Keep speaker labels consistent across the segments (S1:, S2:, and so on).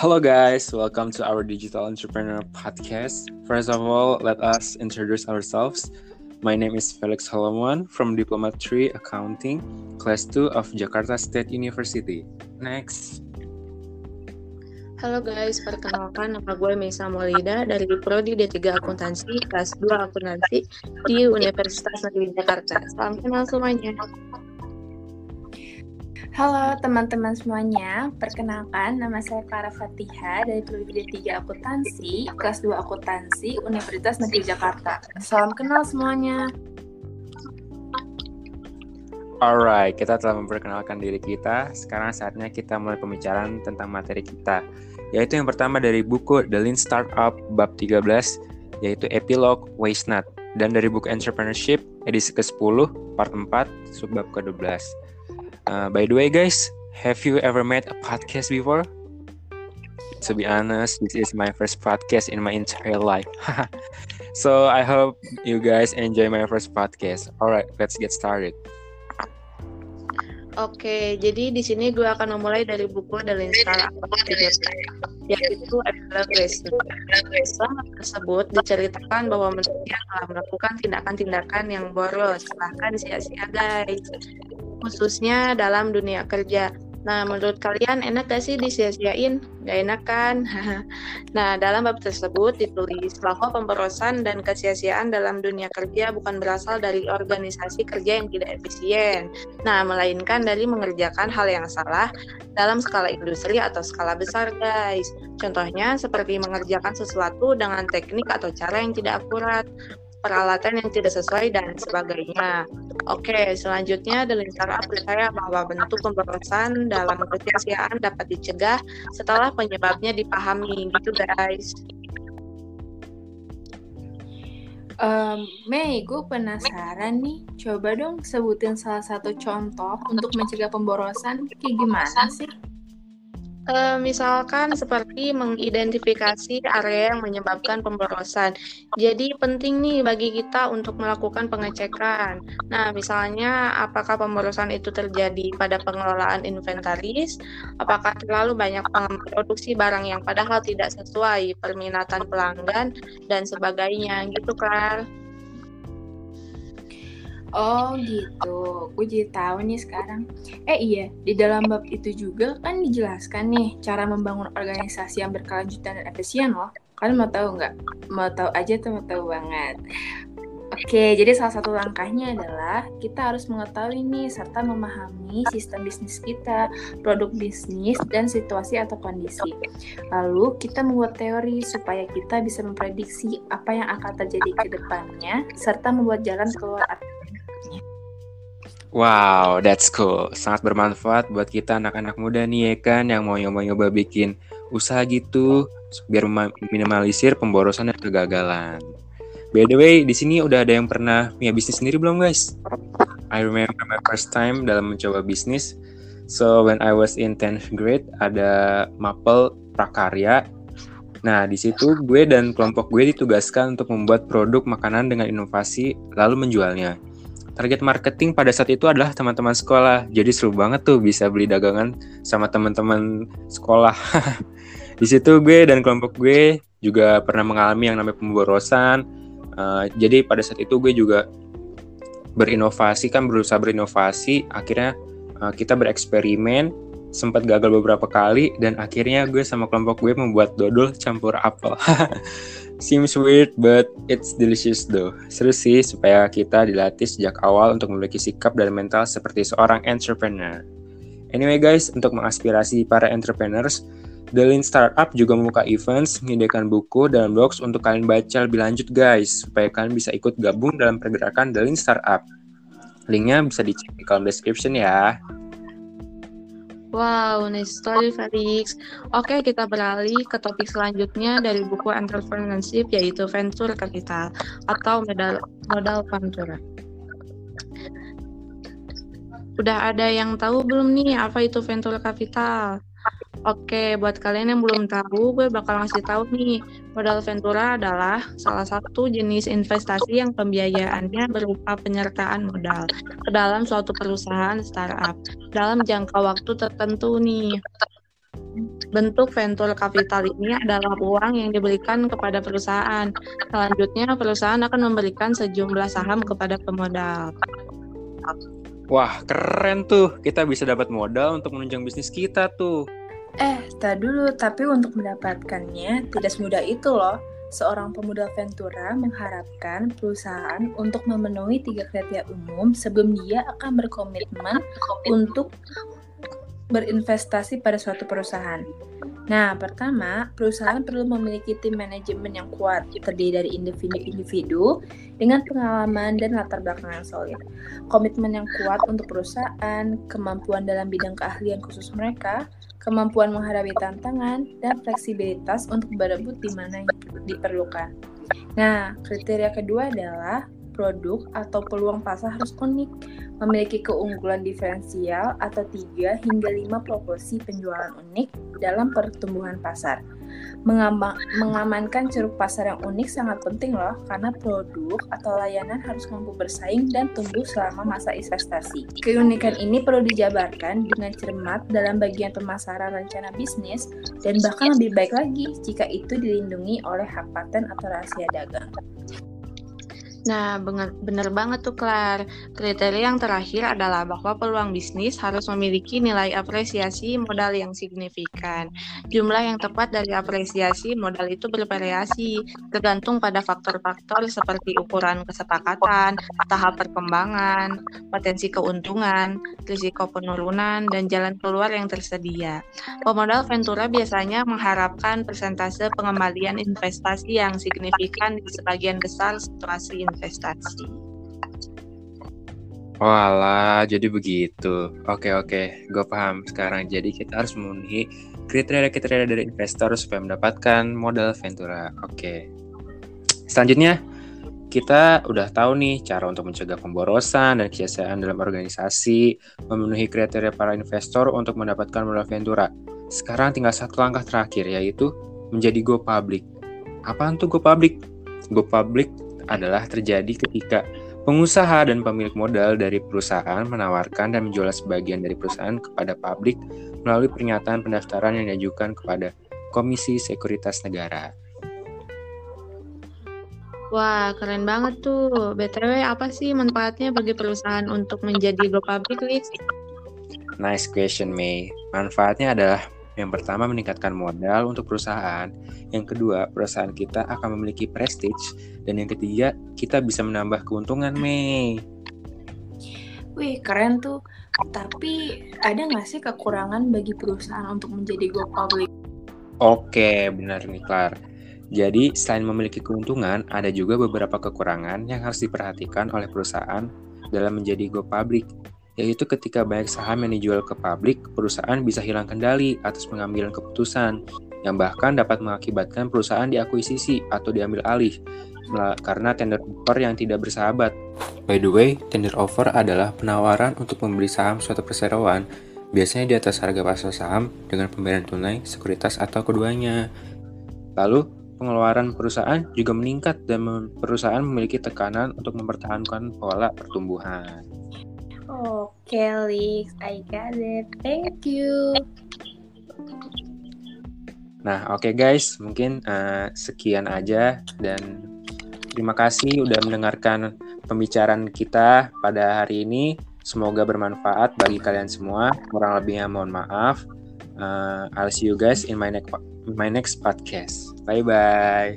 S1: Hello, guys. Welcome to our Digital Entrepreneur Podcast. First of all, let us introduce ourselves. My name is Felix Holomuan from Diplomat 3 Accounting, Class 2 of Jakarta State University. Next.
S2: Halo guys, perkenalkan nama gue Mesa Molida dari Prodi D3 Akuntansi, kelas 2 Akuntansi di Universitas Negeri Jakarta. Salam kenal semuanya.
S3: Halo teman-teman semuanya, perkenalkan nama saya Clara Fatiha dari Prodi D3 Akuntansi, kelas 2 Akuntansi, Universitas Negeri Jakarta. Salam kenal semuanya.
S1: Alright, kita telah memperkenalkan diri kita. Sekarang saatnya kita mulai pembicaraan tentang materi kita. Yaitu yang pertama dari buku The Lean Startup bab 13, yaitu Epilogue Waste Not. Dan dari buku Entrepreneurship edisi ke-10, part 4, subbab ke-12. Uh, by the way guys, have you ever made a podcast before? To be honest, this is my first podcast in my entire life. so I hope you guys enjoy my first podcast. Alright, let's get started.
S2: Oke, jadi di sini gue akan memulai dari buku The Startup yaitu adalah Grace. Dalam tersebut diceritakan bahwa manusia telah melakukan tindakan-tindakan yang boros, bahkan sia-sia guys, khususnya dalam dunia kerja. Nah, menurut kalian enak gak sih disia-siain? Gak enak kan? nah, dalam bab tersebut ditulis bahwa pemborosan dan kesia-siaan dalam dunia kerja bukan berasal dari organisasi kerja yang tidak efisien. Nah, melainkan dari mengerjakan hal yang salah dalam skala industri atau skala besar, guys. Contohnya seperti mengerjakan sesuatu dengan teknik atau cara yang tidak akurat, peralatan yang tidak sesuai dan sebagainya. Oke, selanjutnya dalam cara percaya bahwa bentuk pemborosan dalam kesia dapat dicegah setelah penyebabnya dipahami, gitu guys.
S3: Um, Mei, gue penasaran nih. Coba dong sebutin salah satu contoh untuk mencegah pemborosan. Kayak gimana sih?
S2: Uh, misalkan seperti mengidentifikasi area yang menyebabkan pemborosan. Jadi penting nih bagi kita untuk melakukan pengecekan. Nah, misalnya apakah pemborosan itu terjadi pada pengelolaan inventaris, apakah terlalu banyak produksi barang yang padahal tidak sesuai permintaan pelanggan dan sebagainya gitu kan.
S3: Oh gitu, gue jadi tahu nih sekarang. Eh iya, di dalam bab itu juga kan dijelaskan nih cara membangun organisasi yang berkelanjutan dan efisien loh. Kalian mau tahu nggak? Mau tahu aja tuh mau tahu banget. Oke, jadi salah satu langkahnya adalah kita harus mengetahui nih serta memahami sistem bisnis kita, produk bisnis, dan situasi atau kondisi. Lalu kita membuat teori supaya kita bisa memprediksi apa yang akan terjadi ke depannya, serta membuat jalan keluar
S1: Wow, that's cool. Sangat bermanfaat buat kita anak-anak muda nih ya kan yang mau nyoba-nyoba bikin usaha gitu biar minimalisir pemborosan dan kegagalan. By the way, di sini udah ada yang pernah punya bisnis sendiri belum guys? I remember my first time dalam mencoba bisnis. So when I was in 10th grade ada mapel prakarya. Nah, di situ gue dan kelompok gue ditugaskan untuk membuat produk makanan dengan inovasi lalu menjualnya target marketing pada saat itu adalah teman-teman sekolah. Jadi seru banget tuh bisa beli dagangan sama teman-teman sekolah. di situ gue dan kelompok gue juga pernah mengalami yang namanya pemborosan. Uh, jadi pada saat itu gue juga berinovasi kan berusaha berinovasi. Akhirnya uh, kita bereksperimen sempat gagal beberapa kali dan akhirnya gue sama kelompok gue membuat dodol campur apel. Seems weird, but it's delicious though. Seru sih supaya kita dilatih sejak awal untuk memiliki sikap dan mental seperti seorang entrepreneur. Anyway guys, untuk mengaspirasi para entrepreneurs, The Lean Startup juga membuka events, menyediakan buku dan blogs untuk kalian baca lebih lanjut guys, supaya kalian bisa ikut gabung dalam pergerakan The Lean Startup. Linknya bisa dicek di kolom description ya.
S2: Wow, nice story Felix. Oke, kita beralih ke topik selanjutnya dari buku entrepreneurship yaitu venture capital atau modal modal venture. Udah ada yang tahu belum nih apa itu venture capital? Oke, buat kalian yang belum tahu, gue bakal ngasih tahu nih. Modal Ventura adalah salah satu jenis investasi yang pembiayaannya berupa penyertaan modal ke dalam suatu perusahaan startup dalam jangka waktu tertentu nih. Bentuk venture capital ini adalah uang yang diberikan kepada perusahaan. Selanjutnya, perusahaan akan memberikan sejumlah saham kepada pemodal.
S1: Wah, keren tuh. Kita bisa dapat modal untuk menunjang bisnis kita tuh.
S3: Eh, tak dulu, tapi untuk mendapatkannya tidak semudah itu loh. Seorang pemuda Ventura mengharapkan perusahaan untuk memenuhi tiga kriteria umum sebelum dia akan berkomitmen untuk berinvestasi pada suatu perusahaan. Nah, pertama, perusahaan perlu memiliki tim manajemen yang kuat, terdiri dari individu-individu dengan pengalaman dan latar belakang yang solid. Komitmen yang kuat untuk perusahaan, kemampuan dalam bidang keahlian khusus mereka, kemampuan menghadapi tantangan, dan fleksibilitas untuk berebut di mana yang diperlukan. Nah, kriteria kedua adalah produk atau peluang pasar harus unik, memiliki keunggulan diferensial atau 3 hingga 5 proporsi penjualan unik dalam pertumbuhan pasar. Mengamba mengamankan ceruk pasar yang unik sangat penting loh, karena produk atau layanan harus mampu bersaing dan tumbuh selama masa investasi. Keunikan ini perlu dijabarkan dengan cermat dalam bagian pemasaran rencana bisnis, dan bahkan lebih baik lagi jika itu dilindungi oleh hak paten atau rahasia dagang.
S2: Nah, bener, bener banget tuh, Klar. Kriteria yang terakhir adalah bahwa peluang bisnis harus memiliki nilai apresiasi modal yang signifikan. Jumlah yang tepat dari apresiasi modal itu bervariasi, tergantung pada faktor-faktor seperti ukuran kesepakatan, tahap perkembangan, potensi keuntungan, risiko penurunan, dan jalan keluar yang tersedia. Pemodal Ventura biasanya mengharapkan persentase pengembalian investasi yang signifikan di sebagian besar situasi investasi.
S1: Walah, jadi begitu. Oke, oke, gue paham sekarang. Jadi kita harus memenuhi kriteria-kriteria dari investor supaya mendapatkan modal Ventura. Oke. Selanjutnya, kita udah tahu nih cara untuk mencegah pemborosan dan kesiasaan dalam organisasi, memenuhi kriteria para investor untuk mendapatkan modal Ventura. Sekarang tinggal satu langkah terakhir, yaitu menjadi go public. Apaan tuh go public? Go public adalah terjadi ketika pengusaha dan pemilik modal dari perusahaan menawarkan dan menjual sebagian dari perusahaan kepada publik melalui pernyataan pendaftaran yang diajukan kepada Komisi Sekuritas Negara.
S2: Wah, keren banget tuh. BTW, apa sih manfaatnya bagi perusahaan untuk menjadi go public, Liz?
S1: Nice question, May. Manfaatnya adalah yang pertama meningkatkan modal untuk perusahaan, yang kedua perusahaan kita akan memiliki prestige, dan yang ketiga kita bisa menambah keuntungan, Mei.
S3: Wih, keren tuh. Tapi ada nggak sih kekurangan bagi perusahaan untuk menjadi go public?
S1: Oke, benar nih, Klar. Jadi, selain memiliki keuntungan, ada juga beberapa kekurangan yang harus diperhatikan oleh perusahaan dalam menjadi go public yaitu ketika banyak saham yang dijual ke publik, perusahaan bisa hilang kendali atas pengambilan keputusan, yang bahkan dapat mengakibatkan perusahaan diakuisisi atau diambil alih karena tender offer yang tidak bersahabat. By the way, tender offer adalah penawaran untuk membeli saham suatu perseroan, biasanya di atas harga pasar saham dengan pembayaran tunai, sekuritas, atau keduanya. Lalu, pengeluaran perusahaan juga meningkat dan perusahaan memiliki tekanan untuk mempertahankan pola pertumbuhan.
S3: Oke, okay, I got it. Thank you.
S1: Nah, oke okay guys, mungkin uh, sekian aja dan terima kasih udah mendengarkan pembicaraan kita pada hari ini. Semoga bermanfaat bagi kalian semua. Kurang lebihnya mohon maaf. Uh, I'll see you guys in my next my next podcast. Bye bye.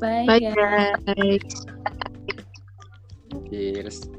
S3: Bye, bye guys.
S2: guys.
S1: Cheers.